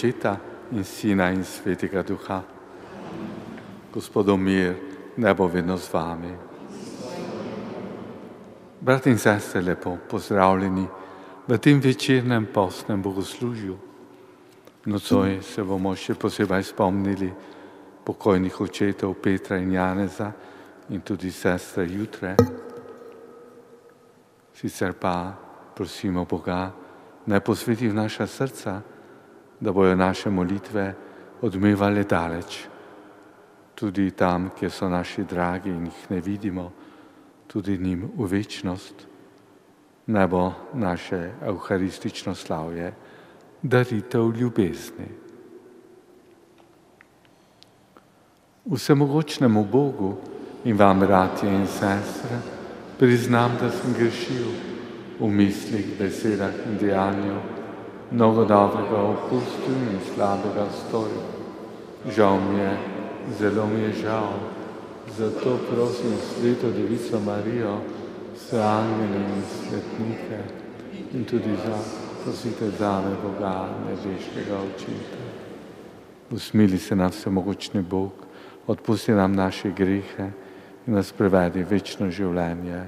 Očeta in Sina in Svetega Duha. Gospodov mir, ne bo vedno z vami. Brat in sestre, lepo pozdravljeni v tem večernem postnem bogoslužju. Nocoj se bomo še posebej spomnili pokojnih očetov Petra in Janeza in tudi sestre Jutre. Sicer pa prosimo Boga, naj posveti v naša srca, da bojo naše molitve odmevale daleč, tudi tam, kjer so naši dragi in jih ne vidimo, tudi njim v večnost. Naj bo naše evharistično slavje daritev ljubezni. Vsemogočnemu Bogu in vam, bratje in sestre, priznam, da sem grešil v mislih, besedah in dejanju, mnogo dobrega opustil in slabega storil. Žal mi je, zelo mi je žal, zato prosim sveto Devico Marijo, vse angele in svetnike in tudi za prosite zame Boga, nebeškega očeta. Usmili se nam vsemogočni Bog, odpusti nam naše grehe in nas prevedi večno življenje.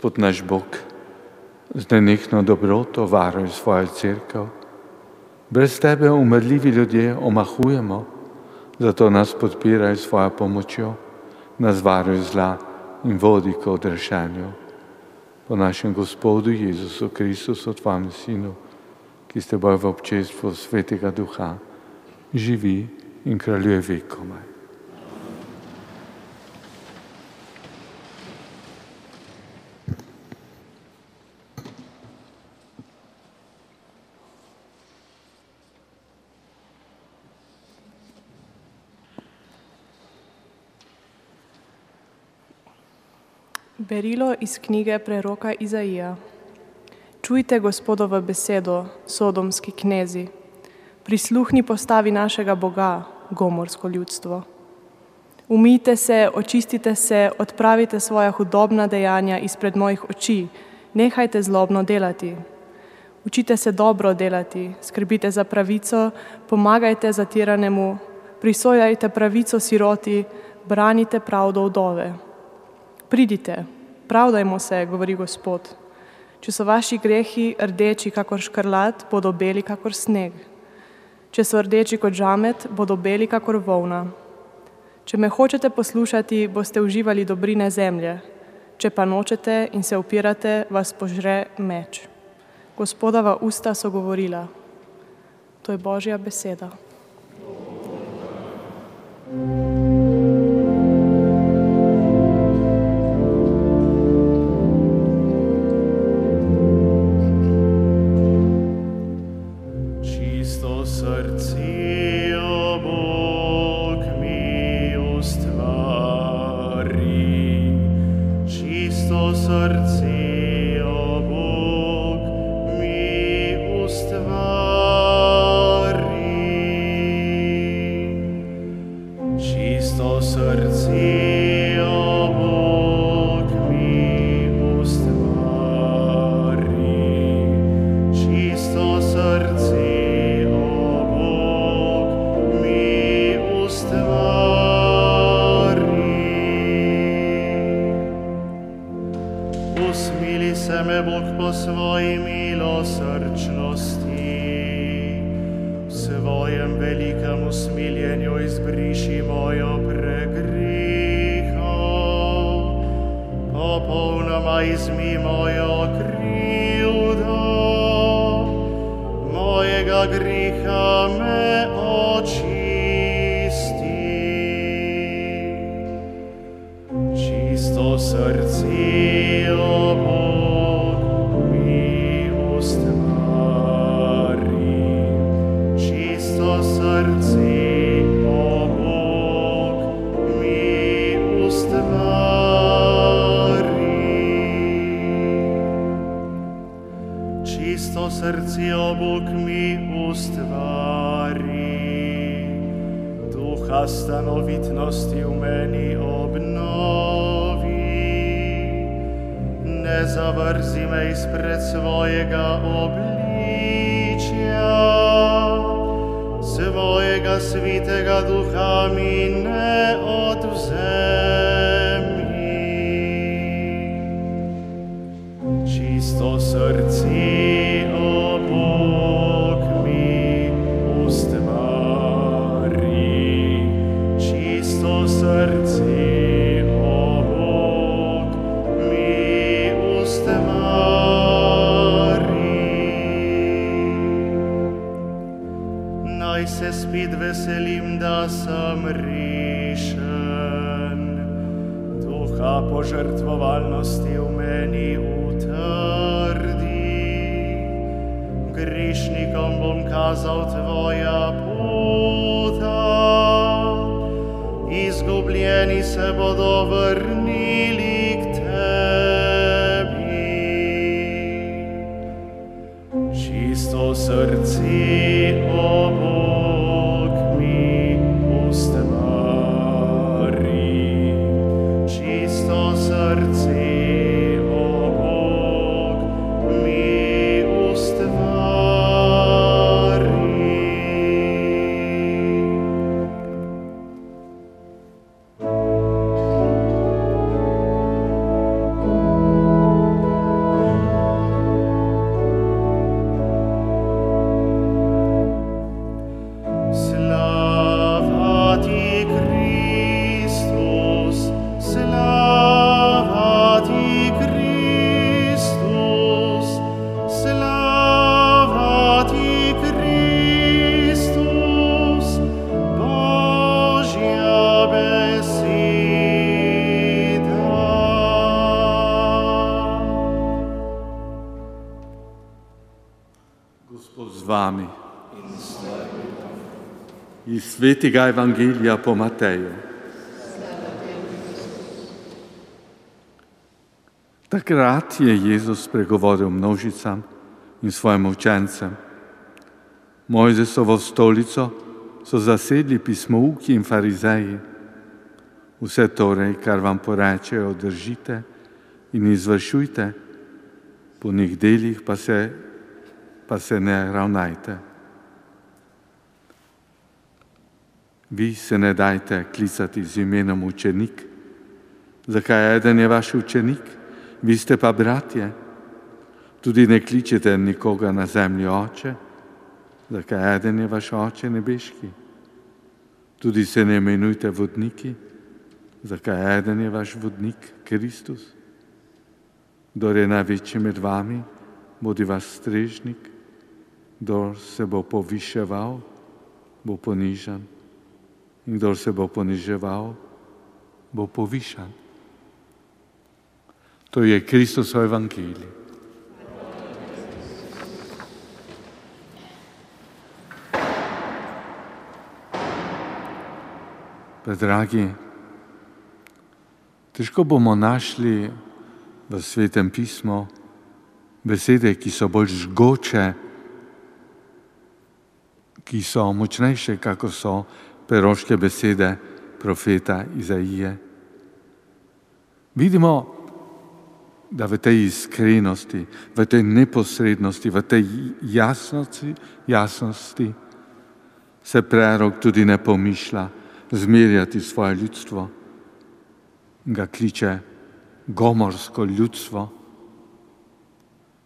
Gospod naš Bog, z nenehno dobroto varuj svojo crkvo. Brez tebe umrljivi ljudje omahujemo, zato nas podpiraj svojo pomočjo, nas varuj zla in vodi k odrešenju. Po našem Gospodu Jezusu Kristusu, tvojem Sinu, ki ste boj v občestvu Svetega Duha, živi in kraljuje vekomaj. Berilo iz knjige preroka Izaija. Čujte gospodovo besedo, sodomski knezi. Prisluhni postavi našega Boga, gomorsko ljudstvo. Umijte se, očistite se, odpravite svoja hudobna dejanja izpred mojih oči, nehajte zlobno delati. Učite se dobro delati, skrbite za pravico, pomagajte zatiranemu, prisojajte pravico siroti, branite pravdo vdove. Pridite, pravdajmo se, govori Gospod. Če so vaši grehi rdeči, kakor škrlat, bodo beli, kakor sneg. Če so rdeči kot žamet, bodo beli, kakor volna. Če me hočete poslušati, boste uživali dobrine zemlje. Če pa nočete in se upirate, vas požre meč. Gospodova usta so govorila. To je Božja beseda. thank you Duha požrtvovalnosti v meni utrdi. Grešnikom bom kazal tvoja puta, izgubljeni se bodo vrnili k tebi. Čisto srce, svetega evangelija po Mateju. Takrat je Jezus pregovoril množicam in svojim učencem. Mojzesovo stolico so zasedli pismouki in farizeji. Vse torej, kar vam porečejo, držite in izvršujte, po njih delih pa se, pa se ne ravnajte. Vi se ne dajte klicati z imenom učenik. Zakaj eden je vaš učenik, vi ste pa bratje? Tudi ne kličete nikoga na zemlji oče, zakaj eden je vaš oče nebeški? Tudi se ne imenujte vodniki, zakaj eden je vaš vodnik Kristus? Kdor je največji med vami, bodi vaš strežnik, kdor se bo poviševal, bo ponižan in kdor se bo poniževal, bo povišan. To je Kristusov evangelij. Pa, dragi, težko bomo našli v svetem pismu besede, ki so bolj žgoče, ki so močnejše, kako so peroške besede profeta Izaije. Vidimo, da v tej iskrenosti, v tej neposrednosti, v tej jasnosti, jasnosti se prerok tudi ne pomišlja zmerjati svoje ljudstvo. Ga kliče gomorsko ljudstvo.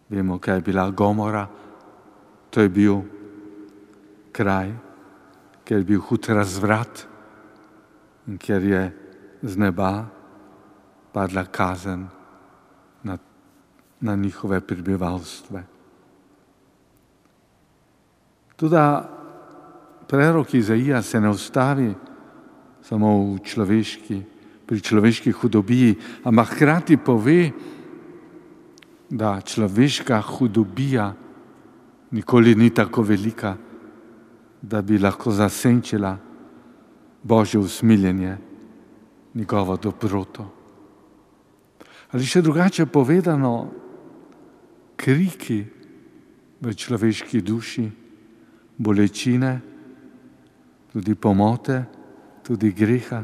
Vemo, kaj je bila Gomora. To je bil kraj, kjer je bil hud razvrat in kjer je z neba padla kazen na na njihove prebivalstve. Tudi prerok Izaija se ne ustavi samo v človeški, pri človeški hudobiji, ampak hkrati pove, da človeška hudobija nikoli ni tako velika, da bi lahko zasenčila Božje usmiljenje, njegovo dobroto. Ali še drugače povedano, kriki v človeški duši, bolečine, tudi pomote, tudi greha,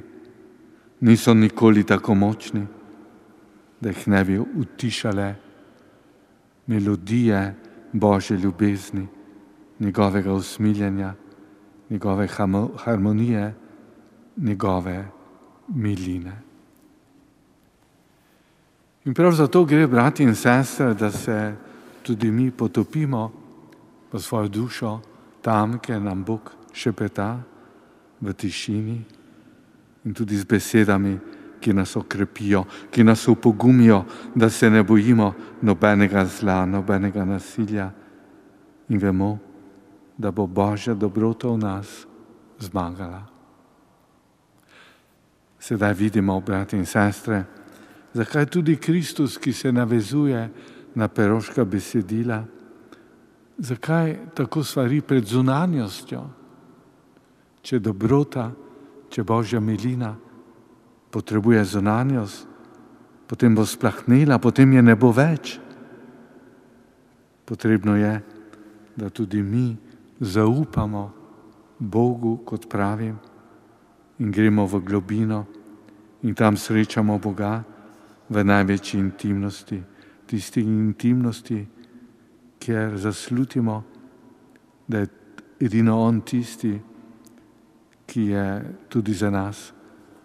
niso nikoli tako močni, da jih ne bi utišale melodije Božje ljubezni, njegovega usmiljenja, njegove harmonije, njegove miline. In prav zato gre, brati in sestre, da se tudi mi potopimo v svojo dušo tam, kjer nam Bog šepeta v tišini in tudi z besedami, ki nas okrepijo, ki nas upogumijo, da se ne bojimo nobenega zla, nobenega nasilja in vemo, da bo Božja dobrota v nas zmagala. Sedaj vidimo, brati in sestre, zakaj tudi Kristus, ki se navezuje na peroška besedila, zakaj tako stvari pred zunanjostjo, če dobrota, če Božja milina potrebuje zunanjost, potem bo splahnila, potem je ne bo več. Potrebno je, da tudi mi zaupamo Bogu, kot pravim, in gremo v globino in tam srečamo Boga v največji intimnosti, tisti intimnosti, kjer zaslutimo, da je edino On tisti, ki je tudi za nas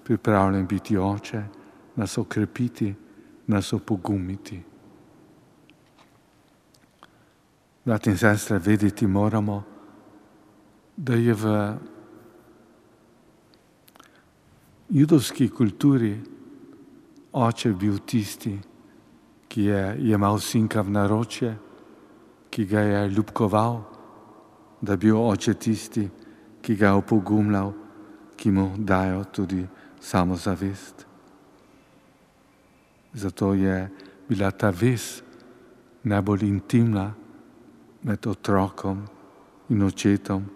pripravljen biti oče, nas okrepiti, nas opogumiti. Brat in sestre, vedeti moramo, da je v judovski kulturi oče bil tisti, ki je imel sinka v naročje, ki ga je ljubkoval, da je bil oče tisti, ki ga je opogumljal, ki mu dajo tudi samozavest. Zato je bila ta vez najbolj intimna med otrokom in očetom.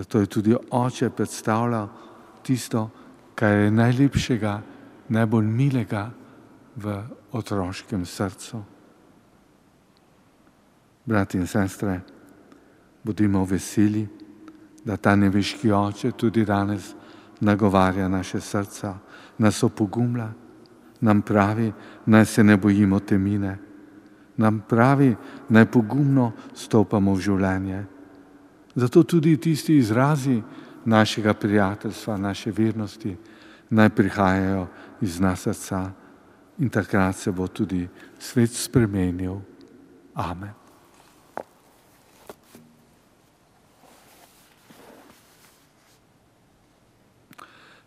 Zato je tudi oče predstavljal tisto, kar je najlepšega, najbolj milega v otroškem srcu. Brat in sestre, bodimo veseli, da ta nebeški oče tudi danes nagovarja naše srca, nas opogumlja, nam pravi, naj se ne bojimo temine, nam pravi, naj pogumno stopamo v življenje. Zato tudi tisti izrazi našega prijateljstva, naše vernosti, naj prihajajo iz nas srca in takrat se bo tudi svet spremenil. Amen.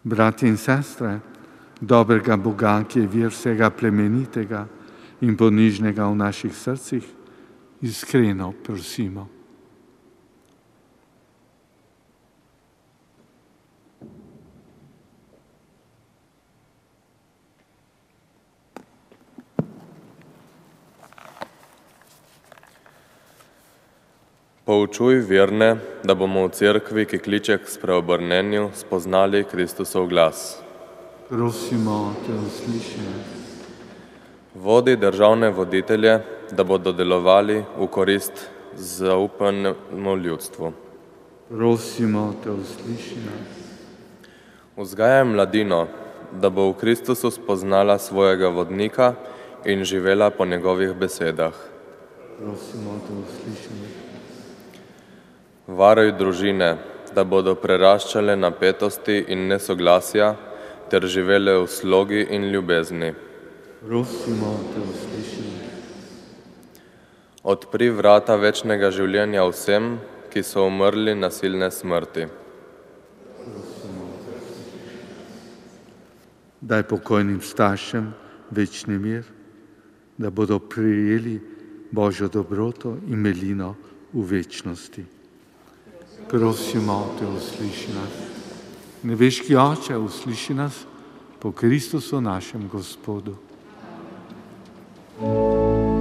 Brati in sestre, dobrega Boga, ki je vir vsega plemenitega in ponižnega v naših srcih, iskreno prosimo. Poučuj verne, da bomo v cerkvi, ki kliče k spreobrnenju, spoznali Kristusov glas. Prosimo, te usliši. Vodi državne voditelje, da bodo delovali v korist zaupanemu ljudstvu. Prosimo, te usliši. Vzgajaj mladino, da bo v Kristusu spoznala svojega vodnika in živela po njegovih besedah. Prosimo, te usliši. Varuj družine, da bodo preraščale napetosti in nesoglasja ter živele v slogi in ljubezni. Prosimo, te usliši. Odpri vrata večnega življenja vsem, ki so umrli nasilne smrti. Daj pokojnim staršem večni mir, da bodo prijeli Božjo dobroto in melino v večnosti. Prosimo te, usliši nas. Nebeški oče, usliši nas po Kristusu našem Gospodu. Molimo,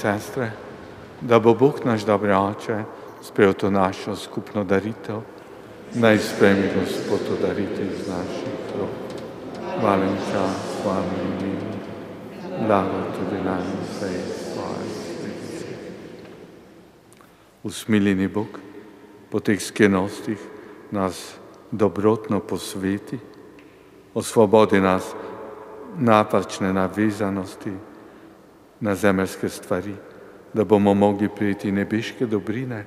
sestre, da bo Bog naš dobri oče sprejel to našo skupno daritev. Naj spremi Gospod to daritev iz naših trok. Hvala in čas, hvala in mimo. Blago tudi nam vse sredice. Usmiljeni Bog, po teh skenostih nas dobrotno posveti, osvobodi nas napačne navezanosti, na zemeljske stvari, da bomo mogli prijeti nebeške dobrine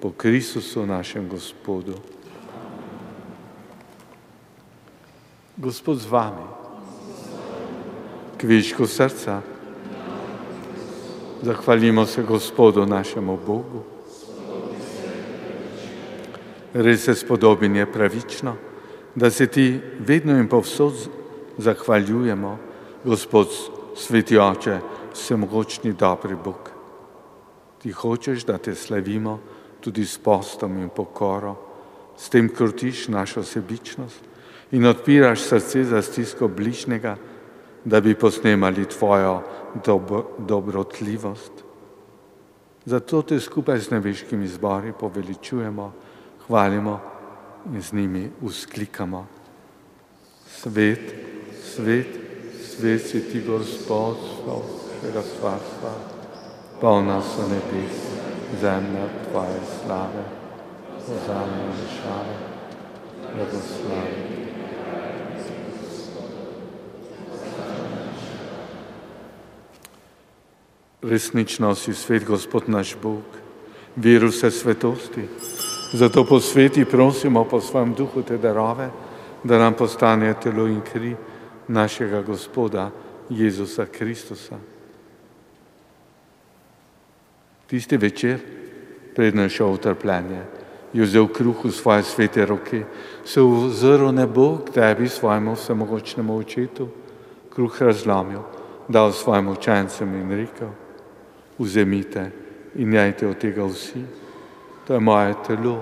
po Kristusu našem Gospodu. Gospod z vami, kviško srca, zahvalimo se Gospodu našemu Bogu. Res se spodobin je pravično, da se ti vedno in povsod zahvaljujemo, Gospod sveti oče, vsemogočni dobri Bog. Ti hočeš, da te slavimo tudi s postom in pokoro, s tem krutiš našo sebičnost in odpiraš srce za stisko bližnjega, da bi posnemali tvojo dob dobrotljivost. Zato te skupaj z nebeškimi zbori poveličujemo, hvalimo in z njimi usklikamo. Svet, svet, svet si ti Gospod, Tvega carstva, polna so nebes, zemlja Tvoje slave, ozame rešave, blagoslavljen. Resnično si svet, Gospod naš Bog, vir vse svetosti. Zato po sveti prosimo po svojem duhu te darove, da nam postane telo in kri našega Gospoda Jezusa Kristusa. Tisti večer, predno je šel v trpljenje, je vzel kruh v svoje svete roke, se ozrl nebo k tebi, svojemu vsemogočnemu očetu, kruh razlomil, dal svojim učencem in rekel, vzemite in jajte od tega vsi, to je moje telo,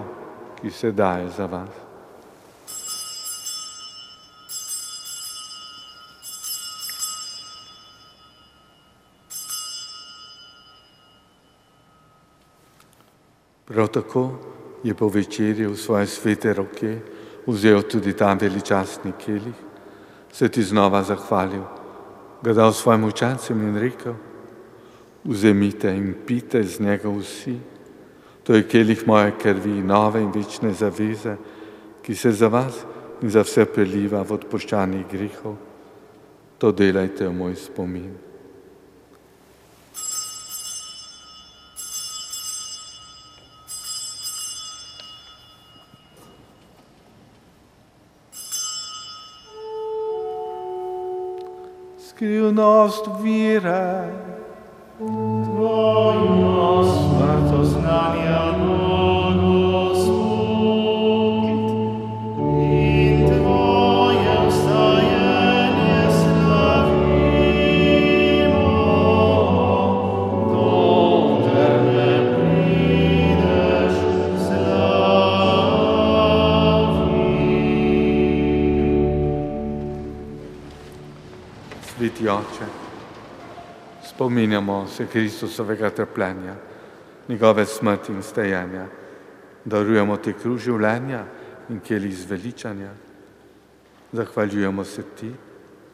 ki se daje za vas. Prav tako je po večerji v svoje svete roke vzel tudi ta veličastni kelih, se ti znova zahvalil, ga dal svojim učencem in rekel, vzemite in pite z njega vsi, to je kelih moje krvi, nove in večne zaveze, ki se za vas in za vse preliva v odpoščanih grehov. To delajte v moj spomin. quo nos vira, Dominus, natus Sveti Oče, spominjamo se Kristusovega trpljenja, njegove smrti in stajenja, darujemo ti kruž življenja in keli zveličanja. Zahvaljujemo se ti,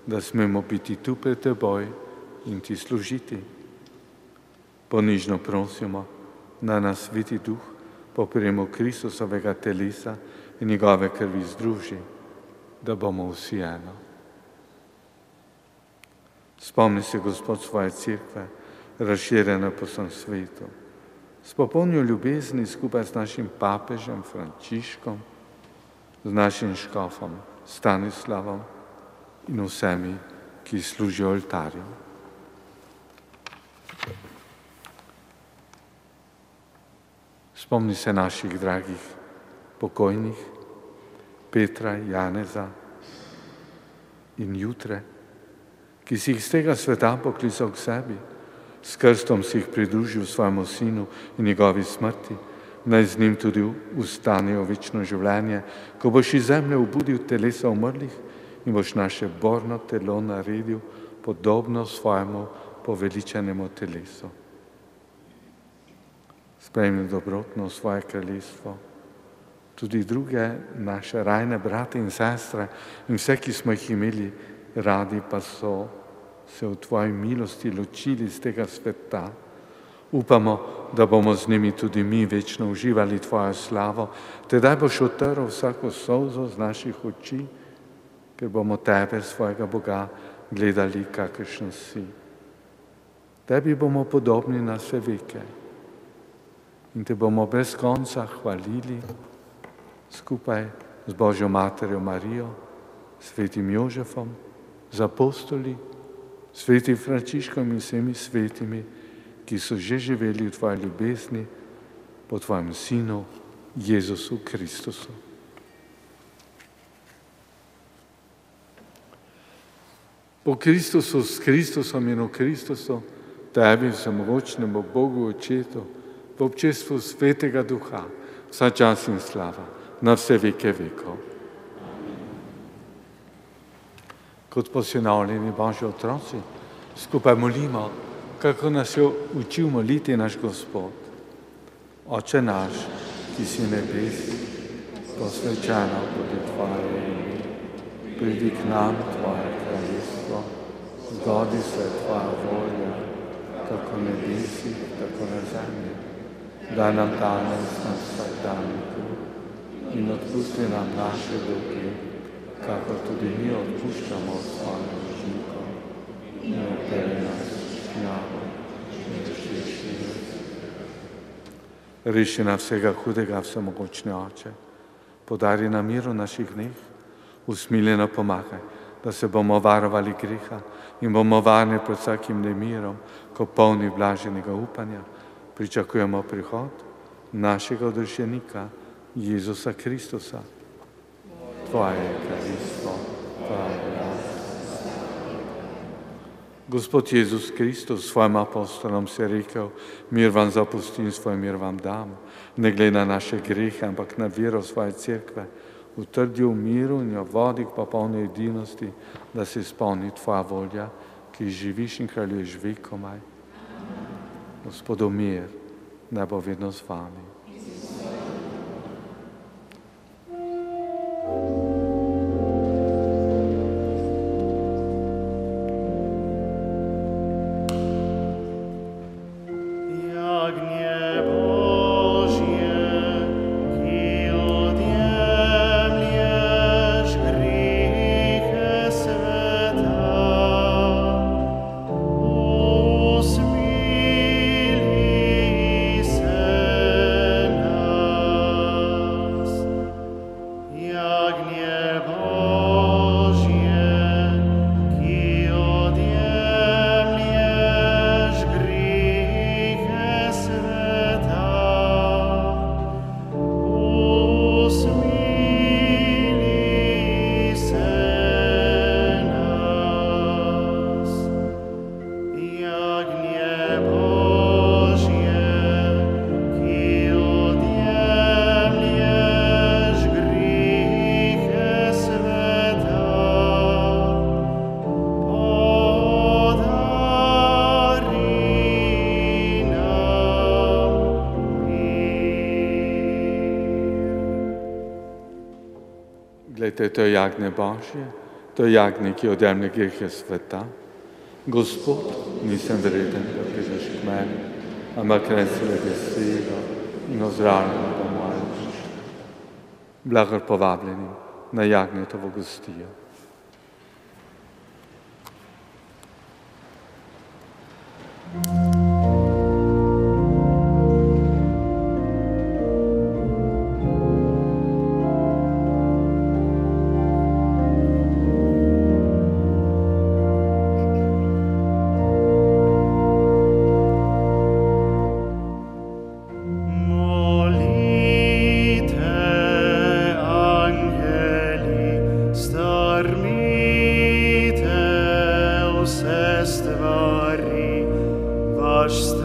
da smemo biti tu pred teboj in ti služiti. Ponižno prosimo, da nas sveti duh po prijemu Kristusovega telesa in njegove krvi združi, da bomo vsi eno. Spomni se, Gospod, svoje cerkve, razširjene po vsem svetu. S popolnjo ljubezni skupaj z našim papežem Frančiškom, z našim škofom Stanislavom in vsemi, ki služijo oltarju. Spomni se naših dragih pokojnih, Petra, Janeza in Jutre ki si jih z tega sveta poklical k sebi, s krstom si jih pridružil svojemu sinu in njegovi smrti, naj z njim tudi ustanejo večno življenje, ko boš iz zemlje obudil telesa umrlih in boš naše borno telo naredil podobno svojemu poveličenemu telesu. Sprejmi dobrotno svoje kraljestvo, tudi druge naše rajne brate in sestre in vse, ki smo jih imeli radi pa so se v Tvoji milosti ločili z tega sveta. Upamo, da bomo z njimi tudi mi večno uživali Tvojo slavo, tedaj boš otrl vsako solzo z naših oči, ker bomo Tebe, svojega Boga, gledali, kakršen si. Tebi bomo podobni na vse veke in Te bomo brez konca hvalili skupaj z Božjo Materjo Marijo, svetim Jožefom, z apostoli, svetim Frančiškom in vsemi svetimi, ki so že živeli v Tvoji ljubezni, po Tvojem Sinu, Jezusu Kristusu. Po Kristusu, s Kristusom in v Kristusu, Tebi, vsemogočnemu Bogu Očetu, v občestvu Svetega Duha, vsa čas in slava, na vse veke vekov. Kot posinovljeni Božji otroci, skupaj molimo, kako nas je učil moliti naš Gospod. Oče naš, ki si nebesi, posvečeno tudi Tvoje ime, pridi k nam Tvoje kraljestvo, zgodi se Tvoja volja, tako nebesi, tako na zemlji. Da nam danes na vsak dan in odpusti nam naše dolge, kako tudi mi odpuščamo svojim dolžnikom in ne upeli nas šljavo in rešeši nas. Reši nam vsega hudega, vsemogočne oče, podari nam mir v naših dneh, usmiljeno pomagaj, da se bomo varovali greha in bomo varni pred vsakim nemirom, ko polni blaženega upanja, pričakujemo prihod našega odrešenika, Jezusa Kristusa. Tvoje kraljestvo, Tvoje Gospod Jezus Kristus svojim apostolom se je rekel, mir vam zapustim, svoj mir vam dam, ne glede na naše grehe, ampak na vero svoje cerkve, utrdil v miru in jo vodi k popolni edinosti, da se izpolni Tvoja volja, ki živiš in kraljuješ vekomaj. Gospodu mir, ne bo vedno z vami. Glejte, to je jagnje Božje, to je jagnje, ki odjemne grehe sveta. Gospod, nisem vreden, da prideš k meni, ampak reci le besedo in ozdravljeno bo moje duše. Blagor povabljeni na jagnjetovo gostijo. Vaš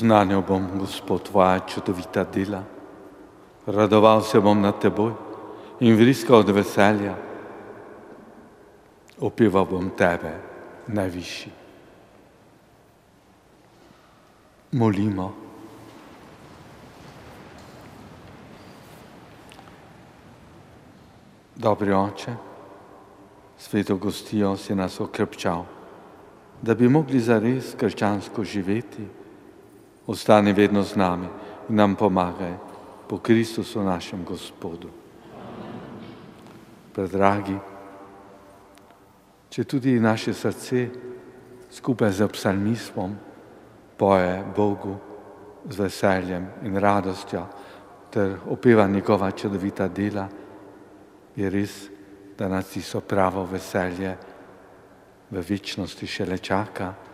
Oznanil bom, Gospod, tvoja čudovita dela, radoval se bom nad teboj in vriskal od veselja. Opeval bom tebe, najvišji. Molimo. Dobri oče, sveto gostijo si nas okrepčal, da bi mogli zares krščansko živeti. Ostani vedno z nami in nam pomagaj po Kristusu našem Gospodu. Predragi, če tudi naše srce skupaj z psalmistvom poje Bogu z veseljem in radostjo ter opeva njegova čudovita dela, je res, da nas tisto pravo veselje v večnosti šele čaka.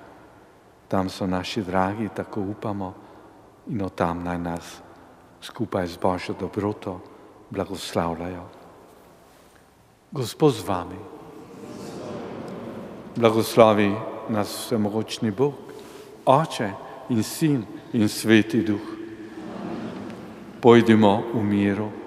Tam so naši dragi, tako upamo, in od tam naj nas skupaj z Božjo dobroto blagoslavljajo. Gospod z vami, blagoslovi nas vsemogočni Bog, Oče in Sin in Sveti Duh. Pojdimo v miru.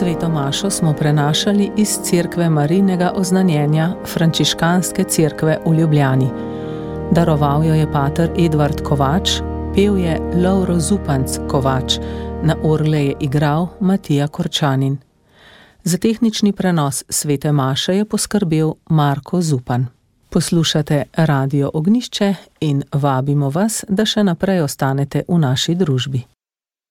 Sveto Mašo smo prenašali iz cerkve Marinega oznanjenja Frančiškanske cerkve v Ljubljani. Daroval jo je pater Edvard Kovač, pel je Lauro Zupanc Kovač, na orle je igral Matija Korčanin. Za tehnični prenos Svete Maše je poskrbel Marko Zupan. Poslušate Radio Ognišče in vabimo vas, da še naprej ostanete v naši družbi.